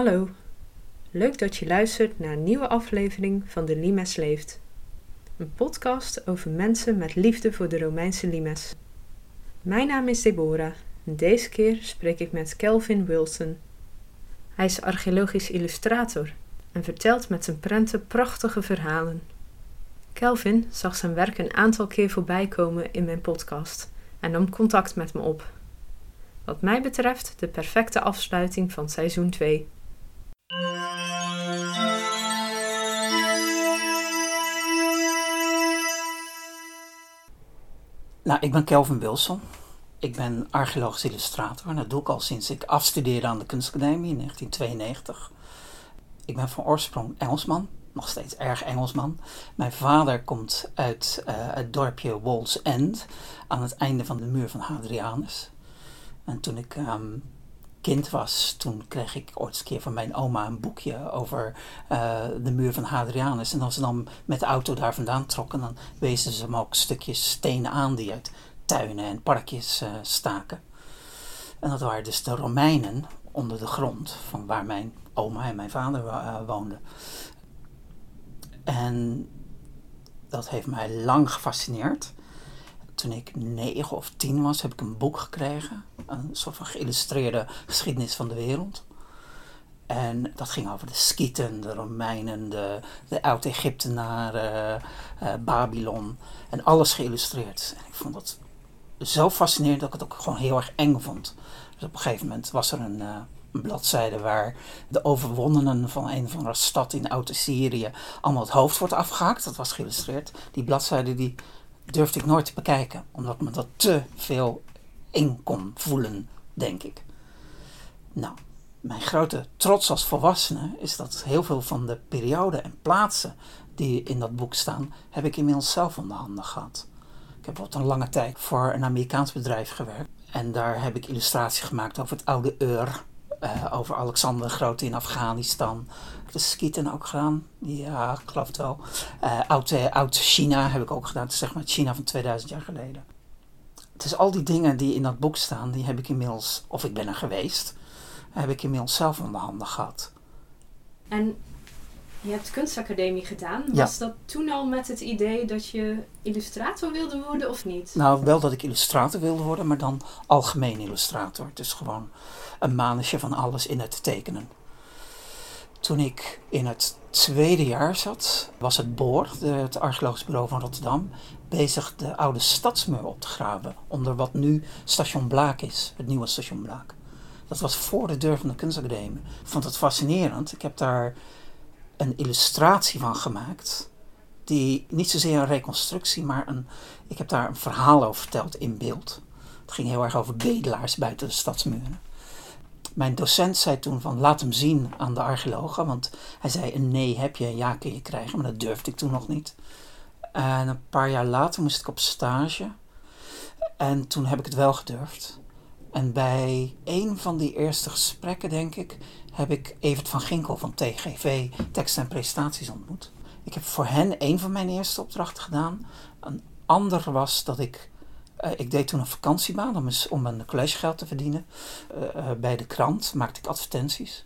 Hallo, leuk dat je luistert naar een nieuwe aflevering van De Limes Leeft. Een podcast over mensen met liefde voor de Romeinse limes. Mijn naam is Deborah en deze keer spreek ik met Kelvin Wilson. Hij is archeologisch illustrator en vertelt met zijn prenten prachtige verhalen. Kelvin zag zijn werk een aantal keer voorbij komen in mijn podcast en nam contact met me op. Wat mij betreft de perfecte afsluiting van seizoen 2. Nou, ik ben Kelvin Wilson. Ik ben archeologisch illustrator dat doe ik al sinds ik afstudeerde aan de Kunstacademie in 1992. Ik ben van oorsprong Engelsman, nog steeds erg Engelsman. Mijn vader komt uit uh, het dorpje Walls End aan het einde van de muur van Hadrianus. En toen ik um, kind was, toen kreeg ik ooit een keer van mijn oma een boekje over uh, de muur van Hadrianus. En als ze dan met de auto daar vandaan trokken, dan wezen ze me ook stukjes stenen aan die uit tuinen en parkjes uh, staken. En dat waren dus de Romeinen onder de grond, van waar mijn oma en mijn vader uh, woonden. En dat heeft mij lang gefascineerd toen ik negen of tien was, heb ik een boek gekregen. Een soort van geïllustreerde geschiedenis van de wereld. En dat ging over de Skieten, de Romeinen, de, de Oud-Egyptenaren, uh, Babylon. En alles geïllustreerd. En ik vond dat zo fascinerend dat ik het ook gewoon heel erg eng vond. Dus op een gegeven moment was er een, uh, een bladzijde waar de overwonnenen van een of andere stad in Oud-Syrië allemaal het hoofd wordt afgehakt. Dat was geïllustreerd. Die bladzijde die durfde ik nooit te bekijken, omdat me dat te veel eng kon voelen, denk ik. Nou, mijn grote trots als volwassene is dat heel veel van de perioden en plaatsen die in dat boek staan, heb ik inmiddels zelf onder handen gehad. Ik heb bijvoorbeeld een lange tijd voor een Amerikaans bedrijf gewerkt. En daar heb ik illustraties gemaakt over het oude Ur. Uh, over Alexander de Grote in Afghanistan. De skieten ook gedaan. Ja, ik geloof het wel. Uh, oud, China heb ik ook gedaan. Zeg maar het China van 2000 jaar geleden. Dus al die dingen die in dat boek staan, die heb ik inmiddels, of ik ben er geweest, heb ik inmiddels zelf onder handen gehad. En je hebt kunstacademie gedaan. Ja. Was dat toen al met het idee dat je illustrator wilde worden of niet? Nou, wel dat ik illustrator wilde worden, maar dan algemeen illustrator. Dus gewoon een manetje van alles in het tekenen. Toen ik in het tweede jaar zat, was het BOOR, het archeologisch bureau van Rotterdam, bezig de oude stadsmuur op te graven. Onder wat nu station Blaak is, het nieuwe station Blaak. Dat was voor de deur van de kunstacademie. Ik vond het fascinerend. Ik heb daar een illustratie van gemaakt. Die niet zozeer een reconstructie, maar een, ik heb daar een verhaal over verteld in beeld. Het ging heel erg over bedelaars buiten de stadsmuren mijn docent zei toen van laat hem zien aan de archeologen. Want hij zei een nee heb je, een ja kun je krijgen. Maar dat durfde ik toen nog niet. En een paar jaar later moest ik op stage. En toen heb ik het wel gedurfd. En bij een van die eerste gesprekken, denk ik, heb ik Evert van Ginkel van TGV Tekst en Prestaties ontmoet. Ik heb voor hen een van mijn eerste opdrachten gedaan. Een ander was dat ik uh, ik deed toen een vakantiebaan om, om mijn collegegeld te verdienen. Uh, uh, bij de krant maakte ik advertenties.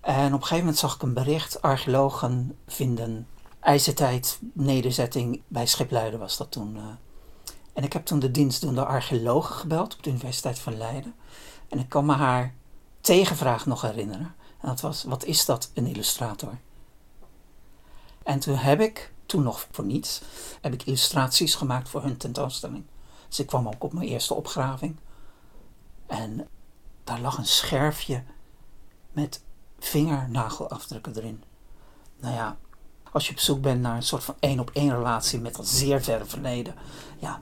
En op een gegeven moment zag ik een bericht: archeologen vinden ijzertijd nederzetting bij Schipluiden was dat toen. En ik heb toen de dienstdoende archeologe gebeld op de Universiteit van Leiden. En ik kan me haar tegenvraag nog herinneren. En dat was: wat is dat, een illustrator? En toen heb ik, toen nog voor niets, heb ik illustraties gemaakt voor hun tentoonstelling. Dus ik kwam ook op mijn eerste opgraving. En daar lag een scherfje met vingernagelafdrukken erin. Nou ja, als je op zoek bent naar een soort van één op één relatie met dat zeer verre verleden. Ja,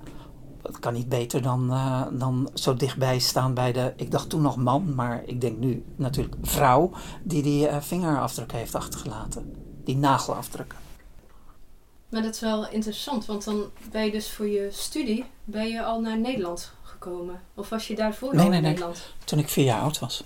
het kan niet beter dan, uh, dan zo dichtbij staan bij de, ik dacht toen nog man, maar ik denk nu natuurlijk vrouw, die die uh, vingerafdruk heeft achtergelaten. Die nagelafdrukken. Maar dat is wel interessant, want dan ben je dus voor je studie ben je al naar Nederland gekomen. Of was je daarvoor nee, al nee, in nee. Nederland? Toen ik vier jaar oud was.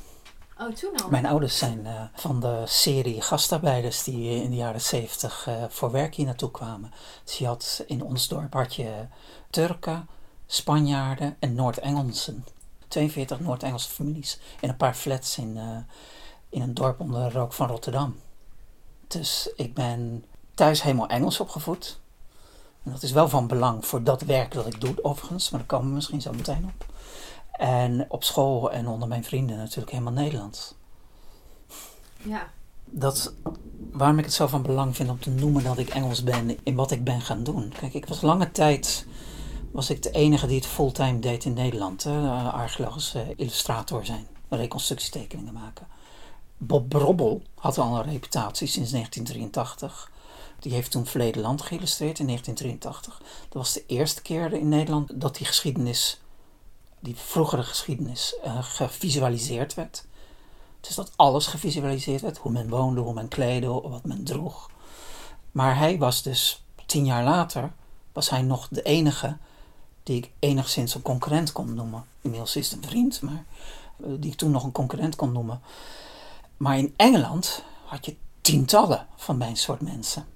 Oh, toen al? Mijn ouders zijn uh, van de serie gastarbeiders die in de jaren zeventig voor werk hier naartoe kwamen. Dus je had in ons dorp had je Turken, Spanjaarden en Noord-Engelsen. 42 Noord-Engelse families in een paar flats in, uh, in een dorp onder de rook van Rotterdam. Dus ik ben thuis helemaal Engels opgevoed. En dat is wel van belang voor dat werk dat ik doe, overigens, maar daar komen we misschien zo meteen op. En op school en onder mijn vrienden natuurlijk helemaal Nederlands. Ja. Dat, waarom ik het zo van belang vind om te noemen dat ik Engels ben in wat ik ben gaan doen. Kijk, ik was lange tijd was ik de enige die het fulltime deed in Nederland. Archeologische illustrator zijn, reconstructietekeningen maken. Bob Brobbel had al een reputatie sinds 1983. Die heeft toen Verleden Land geïllustreerd in 1983. Dat was de eerste keer in Nederland dat die geschiedenis, die vroegere geschiedenis, uh, gevisualiseerd werd. Dus dat alles gevisualiseerd werd. Hoe men woonde, hoe men kleedde, wat men droeg. Maar hij was dus tien jaar later, was hij nog de enige die ik enigszins een concurrent kon noemen. Inmiddels is het een vriend, maar eh, die ik toen nog een concurrent kon noemen. Maar in Engeland had je tientallen van mijn soort mensen.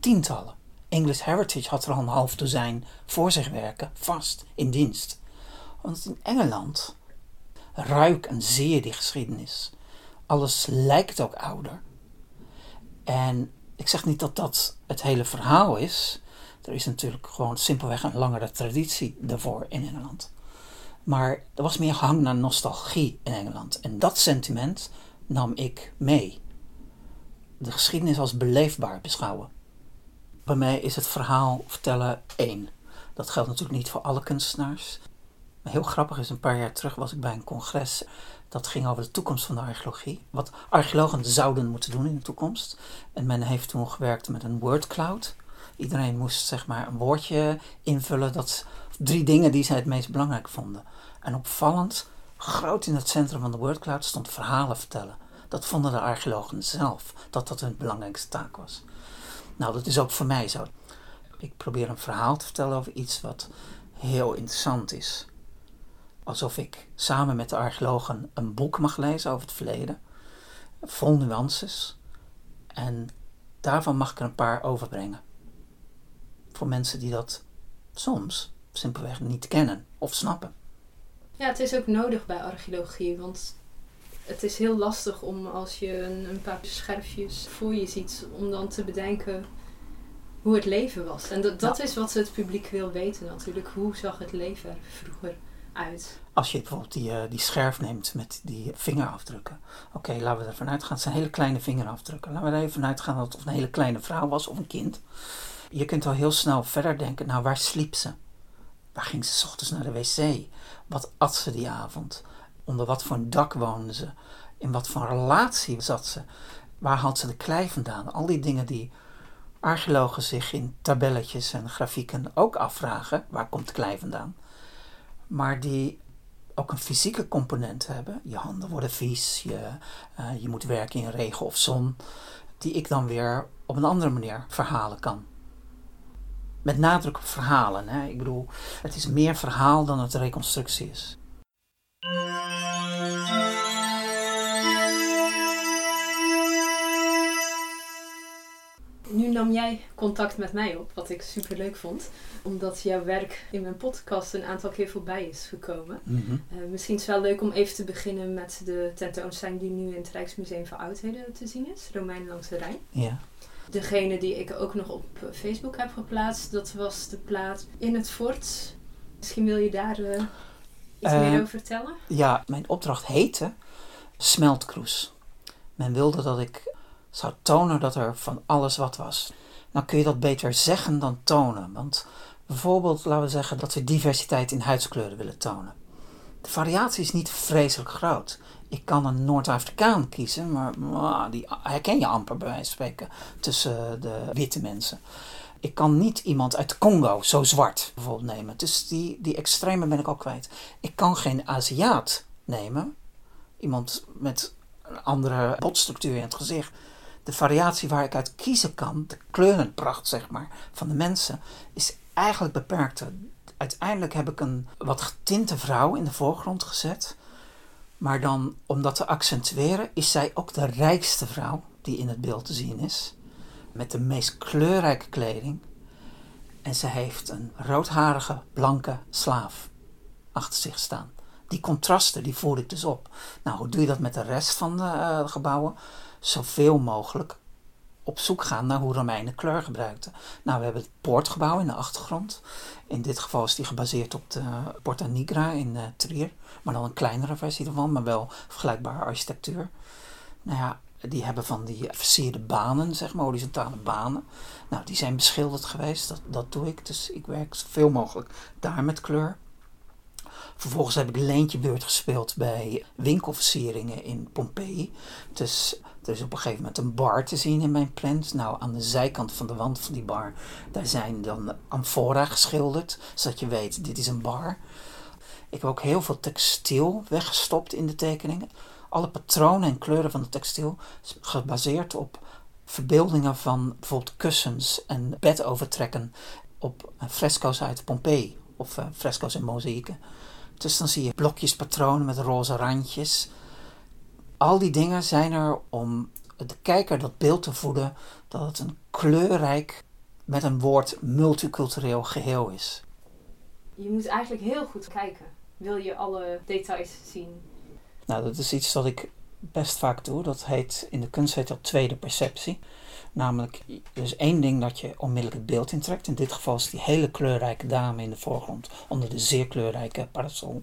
Tientallen. English Heritage had er al een half dozijn voor zich werken, vast, in dienst. Want in Engeland ruik en zie je die geschiedenis. Alles lijkt ook ouder. En ik zeg niet dat dat het hele verhaal is. Er is natuurlijk gewoon simpelweg een langere traditie daarvoor in Engeland. Maar er was meer hang naar nostalgie in Engeland. En dat sentiment nam ik mee. De geschiedenis als beleefbaar beschouwen. Bij mij is het verhaal vertellen één. Dat geldt natuurlijk niet voor alle kunstenaars. Maar heel grappig is, een paar jaar terug was ik bij een congres. Dat ging over de toekomst van de archeologie. Wat archeologen zouden moeten doen in de toekomst. En men heeft toen gewerkt met een word cloud. Iedereen moest zeg maar een woordje invullen. Dat, drie dingen die zij het meest belangrijk vonden. En opvallend, groot in het centrum van de wordcloud stond verhalen vertellen. Dat vonden de archeologen zelf, dat dat hun belangrijkste taak was. Nou, dat is ook voor mij zo. Ik probeer een verhaal te vertellen over iets wat heel interessant is. Alsof ik samen met de archeologen een boek mag lezen over het verleden, vol nuances. En daarvan mag ik er een paar overbrengen. Voor mensen die dat soms simpelweg niet kennen of snappen. Ja, het is ook nodig bij archeologie, want het is heel lastig om als je een, een paar scherfjes voor je ziet, om dan te bedenken hoe het leven was. En dat, dat is wat het publiek wil weten natuurlijk. Hoe zag het leven er vroeger uit? Als je bijvoorbeeld die, uh, die scherf neemt met die vingerafdrukken. Oké, laten we ervan uitgaan. Het zijn hele kleine vingerafdrukken. Laten we er even uitgaan dat het een hele kleine vrouw was of een kind. Je kunt al heel snel verder denken, nou waar sliep ze? Waar ging ze s ochtends naar de wc? Wat at ze die avond? Onder wat voor een dak woonde ze? In wat voor relatie zat ze? Waar had ze de klei vandaan? Al die dingen die archeologen zich in tabelletjes en grafieken ook afvragen. Waar komt de klei vandaan? Maar die ook een fysieke component hebben. Je handen worden vies, je, uh, je moet werken in regen of zon. Die ik dan weer op een andere manier verhalen kan. Met nadruk op verhalen. Hè. Ik bedoel, het is meer verhaal dan het reconstructie is. Nu nam jij contact met mij op, wat ik super leuk vond. Omdat jouw werk in mijn podcast een aantal keer voorbij is gekomen. Mhm. Eh, misschien is het wel leuk om even te beginnen met de tentoonstelling die nu in het Rijksmuseum voor Oudheden te zien is. Romein langs de Rijn. Ja. Degene die ik ook nog op Facebook heb geplaatst, dat was de plaat In het Fort. Misschien wil je daar uh, iets Eh, meer over vertellen? Ja, mijn opdracht heette Smeltkroes. Men wilde dat ik zou tonen dat er van alles wat was. Nou kun je dat beter zeggen dan tonen. Want bijvoorbeeld, laten we zeggen dat we diversiteit in huidskleuren willen tonen. De variatie is niet vreselijk groot. Ik kan een Noord-Afrikaan kiezen, maar die herken je amper bij wijze van spreken tussen de witte mensen. Ik kan niet iemand uit Congo zo zwart bijvoorbeeld nemen. Dus die, die extreme ben ik ook kwijt. Ik kan geen Aziat nemen. Iemand met een andere botstructuur in het gezicht. De variatie waar ik uit kiezen kan, de kleurenpracht zeg maar, van de mensen, is eigenlijk beperkt. Uiteindelijk heb ik een wat getinte vrouw in de voorgrond gezet. Maar dan, om dat te accentueren, is zij ook de rijkste vrouw die in het beeld te zien is. Met de meest kleurrijke kleding. En ze heeft een roodharige, blanke slaaf achter zich staan. die contrasten, die voer ik dus op. Nou, hoe doe je dat met de rest van de uh, gebouwen? Zoveel mogelijk op zoek gaan naar hoe Romeinen kleur gebruikten. Nou, we hebben het poortgebouw in de achtergrond. In dit geval is die gebaseerd op de Porta Nigra in uh, Trier. Maar dan een kleinere versie ervan, maar wel vergelijkbare architectuur. Nou ja, die hebben van die versierde banen, zeg maar, horizontale banen. Nou, die zijn beschilderd geweest, dat, dat doe ik. Dus ik werk zoveel mogelijk daar met kleur. Vervolgens heb ik leentjebeurt gespeeld bij winkelversieringen in Pompeii. Dus is op een gegeven moment een bar te zien in mijn print. Nou, aan de zijkant van de wand van die bar, daar zijn dan amfora geschilderd. Zodat je weet, dit is een bar. Ik heb ook heel veel textiel weggestopt in de tekeningen. Alle patronen en kleuren van het textiel gebaseerd op verbeeldingen van bijvoorbeeld kussens en bedovertrekken op fresco's uit Pompeii of uh, fresco's en mozaïeken. Dus dan zie je blokjes patronen met roze randjes. Al die dingen zijn er om de kijker dat beeld te voeden dat het een kleurrijk, met een woord multicultureel geheel is. Je moet eigenlijk heel goed kijken. Wil je alle details zien? Nou, dat is iets dat ik best vaak doe. Dat heet in de kunst heet dat tweede perceptie. Namelijk, er is één ding dat je onmiddellijk het beeld intrekt. In dit geval is die hele kleurrijke dame in de voorgrond onder de zeer kleurrijke parasol.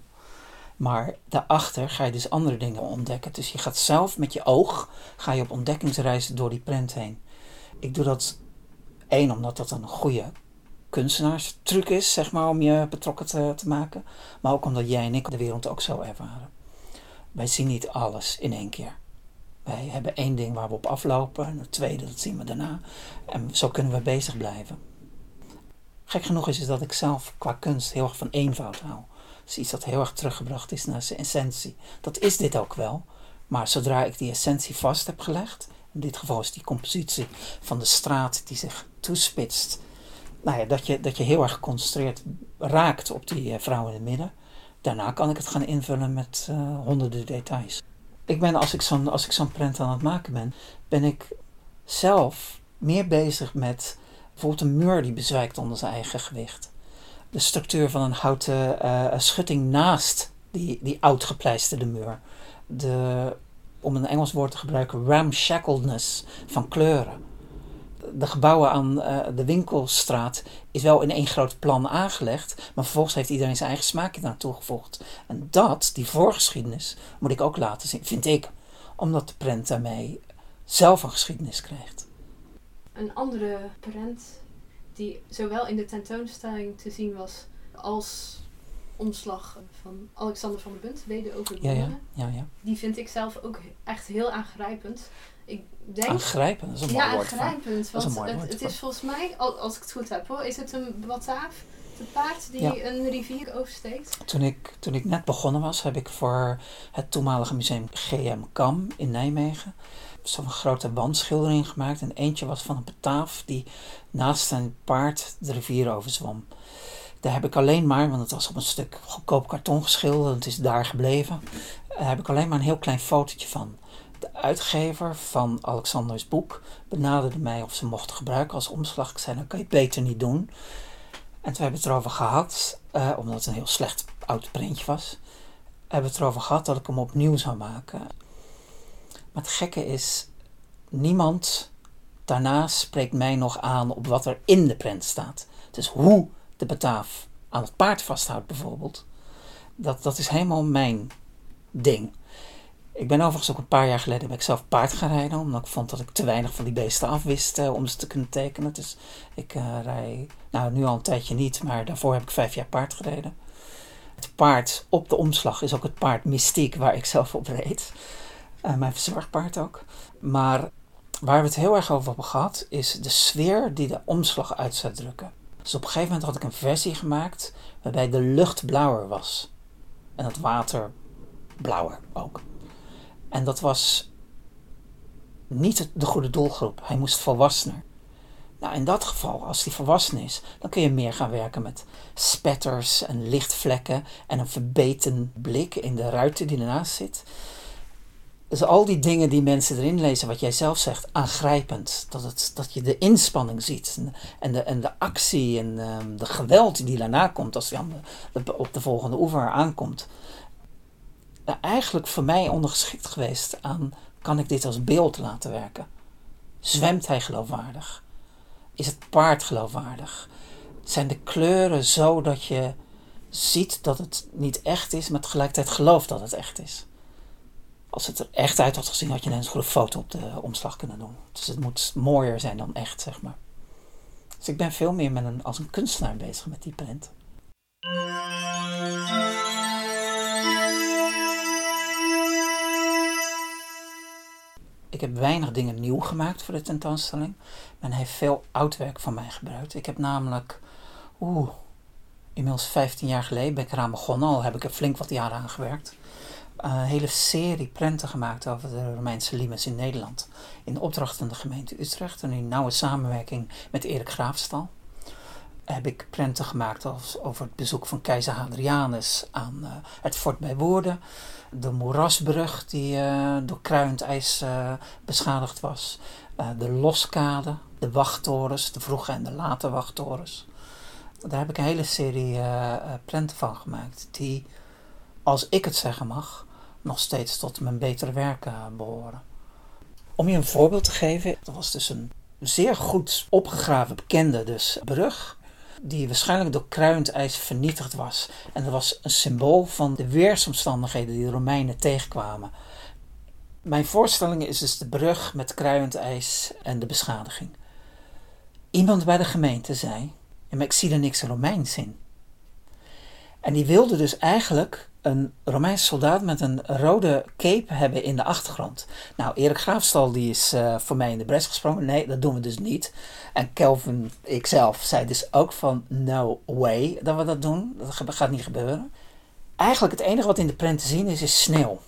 Maar daarachter ga je dus andere dingen ontdekken. Dus je gaat zelf met je oog ga je op ontdekkingsreis door die prent heen. Ik doe dat één omdat dat een goede kunstenaarstruc is, zeg maar, om je betrokken te, te maken. Maar ook omdat jij en ik de wereld ook zo ervaren. Wij zien niet alles in één keer. Wij hebben één ding waar we op aflopen en het tweede, dat zien we daarna. En zo kunnen we bezig blijven. Gek genoeg is het dat ik zelf qua kunst heel erg van eenvoud hou. Is iets dat heel erg teruggebracht is naar zijn essentie. Dat is dit ook wel. Maar zodra ik die essentie vast heb gelegd, in dit geval is die compositie van de straat die zich toespitst, nou ja, dat, je, dat je heel erg geconcentreerd raakt op die uh, vrouw in het midden. Daarna kan ik het gaan invullen met uh, honderden details. Ik ben, als ik zo'n zo'n prent aan het maken ben, ben ik zelf meer bezig met bijvoorbeeld een muur die bezwijkt onder zijn eigen gewicht. De structuur van een houten uh, schutting naast die, die oud gepleisterde muur. De, om een Engels woord te gebruiken, ramshackledness van kleuren de gebouwen aan uh, de winkelstraat is wel in één groot plan aangelegd. Maar vervolgens heeft iedereen zijn eigen smaakje daar toegevoegd. En dat, die voorgeschiedenis, moet ik ook laten zien, vind ik. Omdat de prent daarmee zelf een geschiedenis krijgt. Een andere prent die zowel in de tentoonstelling te zien was als omslag van Alexander van der Bunt, Wede over ja, ja, ja, ja. Die vind ik zelf ook echt heel aangrijpend. Ik denk, aangrijpend, dat is een mooi ja, woord. aangrijpend. Want het, het is volgens mij, als ik het goed heb hoor, is het een bataaf, het paard die een rivier oversteekt. Toen ik, toen ik net begonnen was, heb ik voor het toenmalige museum GM Kam in Nijmegen zo'n grote wandschildering gemaakt. En eentje was van een bataaf die naast een paard de rivier overzwom. Daar heb ik alleen maar, want het was op een stuk goedkoop karton geschilderd, en het is daar gebleven. Daar heb ik alleen maar een heel klein fotootje van. De uitgever van Alexanders boek benaderde mij of ze mochten gebruiken als omslag. Ik zei, dan kan je beter niet doen. En toen hebben we het erover gehad, uh, omdat het een heel slecht oud printje was. Hebben we het erover gehad dat ik hem opnieuw zou maken. Maar het gekke is, niemand daarna spreekt mij nog aan op wat er in de print staat. Dus hoe de bataaf aan het paard vasthoudt bijvoorbeeld. Dat, dat is helemaal mijn ding. Ik ben overigens ook een paar jaar geleden ben ik zelf paard gaan rijden. Omdat ik vond dat ik te weinig van die beesten afwist uh, om ze te kunnen tekenen. Dus ik uh, rij, nou nu al een tijdje niet, maar daarvoor heb ik vijf jaar paard gereden. Het paard op de omslag is ook het paard Mystiek waar ik zelf op reed. Uh, mijn verzorgpaard ook. Maar waar we het heel erg over hebben gehad, is de sfeer die de omslag uit zou drukken. Dus op een gegeven moment had ik een versie gemaakt waarbij de lucht blauwer was. En het water blauwer ook. En dat was niet de goede doelgroep. Hij moest volwassener. Nou, in dat geval, als hij volwassen is, dan kun je meer gaan werken met spetters en lichtvlekken en een verbeten blik in de ruiten die ernaast zit. Dus al die dingen die mensen erin lezen, wat jij zelf zegt, aangrijpend. Dat, het, dat je de inspanning ziet en de, en de actie en um, de geweld die daarna komt als hij op de volgende oever aankomt. eigenlijk voor mij ondergeschikt geweest aan kan ik dit als beeld laten werken? Zwemt hij geloofwaardig? Is het paard geloofwaardig? Zijn de kleuren zo dat je ziet dat het niet echt is, maar tegelijkertijd gelooft dat het echt is? Als het er echt uit had gezien, had je net een goede foto op de omslag kunnen doen. Dus het moet mooier zijn dan echt, zeg maar. Dus ik ben veel meer met een, als een kunstenaar bezig met die print. Ik heb weinig dingen nieuw gemaakt voor de tentoonstelling. Men heeft veel oud werk van mij gebruikt. Ik heb namelijk, oeh, inmiddels 15 jaar geleden ben ik eraan begonnen. Al heb ik er flink wat jaren aan gewerkt. Een hele serie prenten gemaakt over de Romeinse limes in Nederland. In opdracht van de gemeente Utrecht en in nauwe samenwerking met Erik Graafstal. Heb ik prenten gemaakt over het bezoek van keizer Hadrianus aan uh, het fort bij Woerden de moerasbrug die uh, door kruiend ijs beschadigd was, de loskade, de wachttorens, de vroege en de late wachttorens. Daar heb ik een hele serie prenten van gemaakt, die, als ik het zeggen mag, nog steeds tot mijn betere werken behoren. Om je een voorbeeld te geven, dat was dus een zeer goed opgegraven bekende dus brug die waarschijnlijk door kruiend ijs vernietigd was. En dat was een symbool van de weersomstandigheden die de Romeinen tegenkwamen. Mijn voorstelling is dus de brug met kruiend ijs en de beschadiging. Iemand bij de gemeente zei: ja, maar ik zie er niks Romeins in. En die wilde dus eigenlijk een Romeinse soldaat met een rode cape hebben in de achtergrond. Nou, Erik Graafstal die is uh, voor mij in de bres gesprongen. Nee, dat doen we dus niet. En Kelvin, ikzelf, zei dus ook van no way dat we dat doen. Dat gaat niet gebeuren. Eigenlijk het enige wat in de print te zien is, is sneeuw.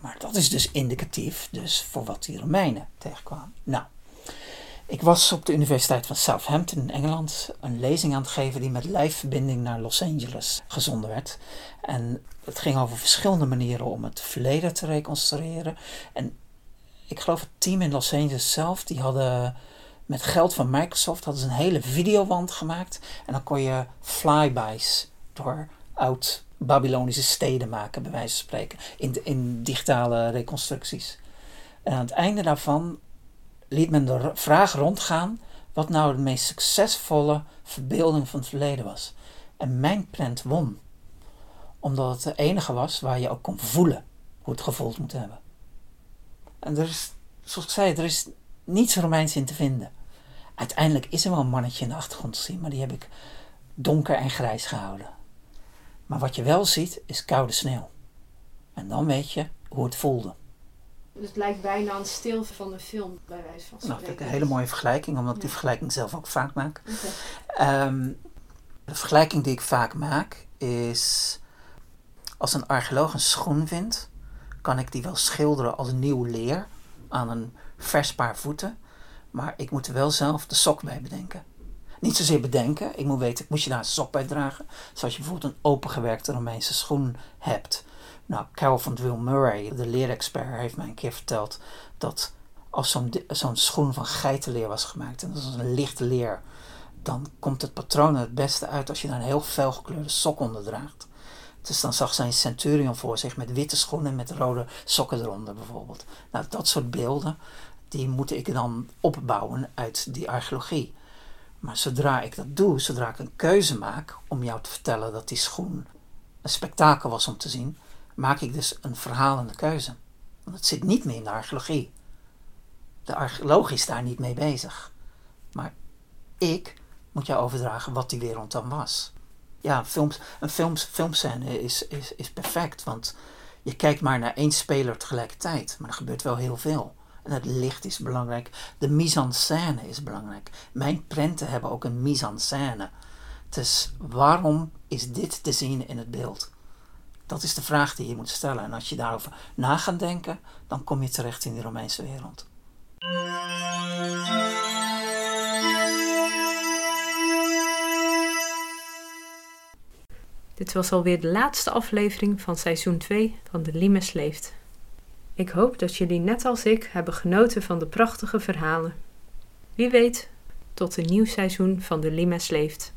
Maar dat is dus indicatief dus voor wat die Romeinen tegenkwamen. Nou, ik was op de Universiteit van Southampton in Engeland een lezing aan het geven die met lijfverbinding naar Los Angeles gezonden werd. En het ging over verschillende manieren om het verleden te reconstrueren. En ik geloof het team in Los Angeles zelf, die hadden met geld van Microsoft hadden ze een hele videowand gemaakt. En dan kon je flybys door oud Babylonische steden maken, bij wijze van spreken, in, in digitale reconstructies. En aan het einde daarvan liet men de vraag rondgaan wat nou de meest succesvolle verbeelding van het verleden was. En mijn print won, omdat het de enige was waar je ook kon voelen hoe het gevoeld moet hebben. En er is, zoals ik zei, er is niets Romeins in te vinden. Uiteindelijk is er wel een mannetje in de achtergrond te zien, maar die heb ik donker en grijs gehouden. Maar wat je wel ziet, is koude sneeuw. En dan weet je hoe het voelde. Dus het lijkt bijna een stil van een film, bij wijze van spreken. Nou, dat ik een hele mooie vergelijking, omdat ik die vergelijking zelf ook vaak maak. Ehm, de vergelijking die ik vaak maak is... Als een archeoloog een schoen vindt, kan ik die wel schilderen als nieuw leer aan een vers paar voeten. Maar ik moet er wel zelf de sok bij bedenken. Niet zozeer bedenken, ik moet weten, moet je daar een sok bij dragen? Zoals je bijvoorbeeld een opengewerkte Romeinse schoen hebt. Nou, Carol van Dwill Murray, de leerexpert, heeft mij een keer verteld dat als zo'n zo'n schoen van geitenleer was gemaakt, en dat is een lichte leer, dan komt het patroon er het beste uit als je daar een heel felgekleurde sok onder draagt. Dus dan zag zijn centurion voor zich met witte schoenen met rode sokken eronder bijvoorbeeld. Nou, dat soort beelden, die moet ik dan opbouwen uit die archeologie. Maar zodra ik dat doe, zodra ik een keuze maak om jou te vertellen dat die schoen een spektakel was om te zien, maak ik dus een verhalende keuze. Want het zit niet meer in de archeologie. De archeoloog is daar niet mee bezig. Maar ik moet jou overdragen wat die wereld dan was. Ja, films, een films, filmscène is, is, is perfect, want je kijkt maar naar één speler tegelijkertijd. Maar er gebeurt wel heel veel. En het licht is belangrijk. De mise-en-scène is belangrijk. Mijn prenten hebben ook een mise-en-scène. Dus waarom is dit te zien in het beeld? Dat is de vraag die je moet stellen. En als je daarover na gaat denken, dan kom je terecht in de Romeinse wereld. Dit was alweer de laatste aflevering van seizoen 2 van De Limes Leeft. Ik hoop dat jullie net als ik hebben genoten van de prachtige verhalen. Wie weet, tot een nieuw seizoen van De Limes Leeft.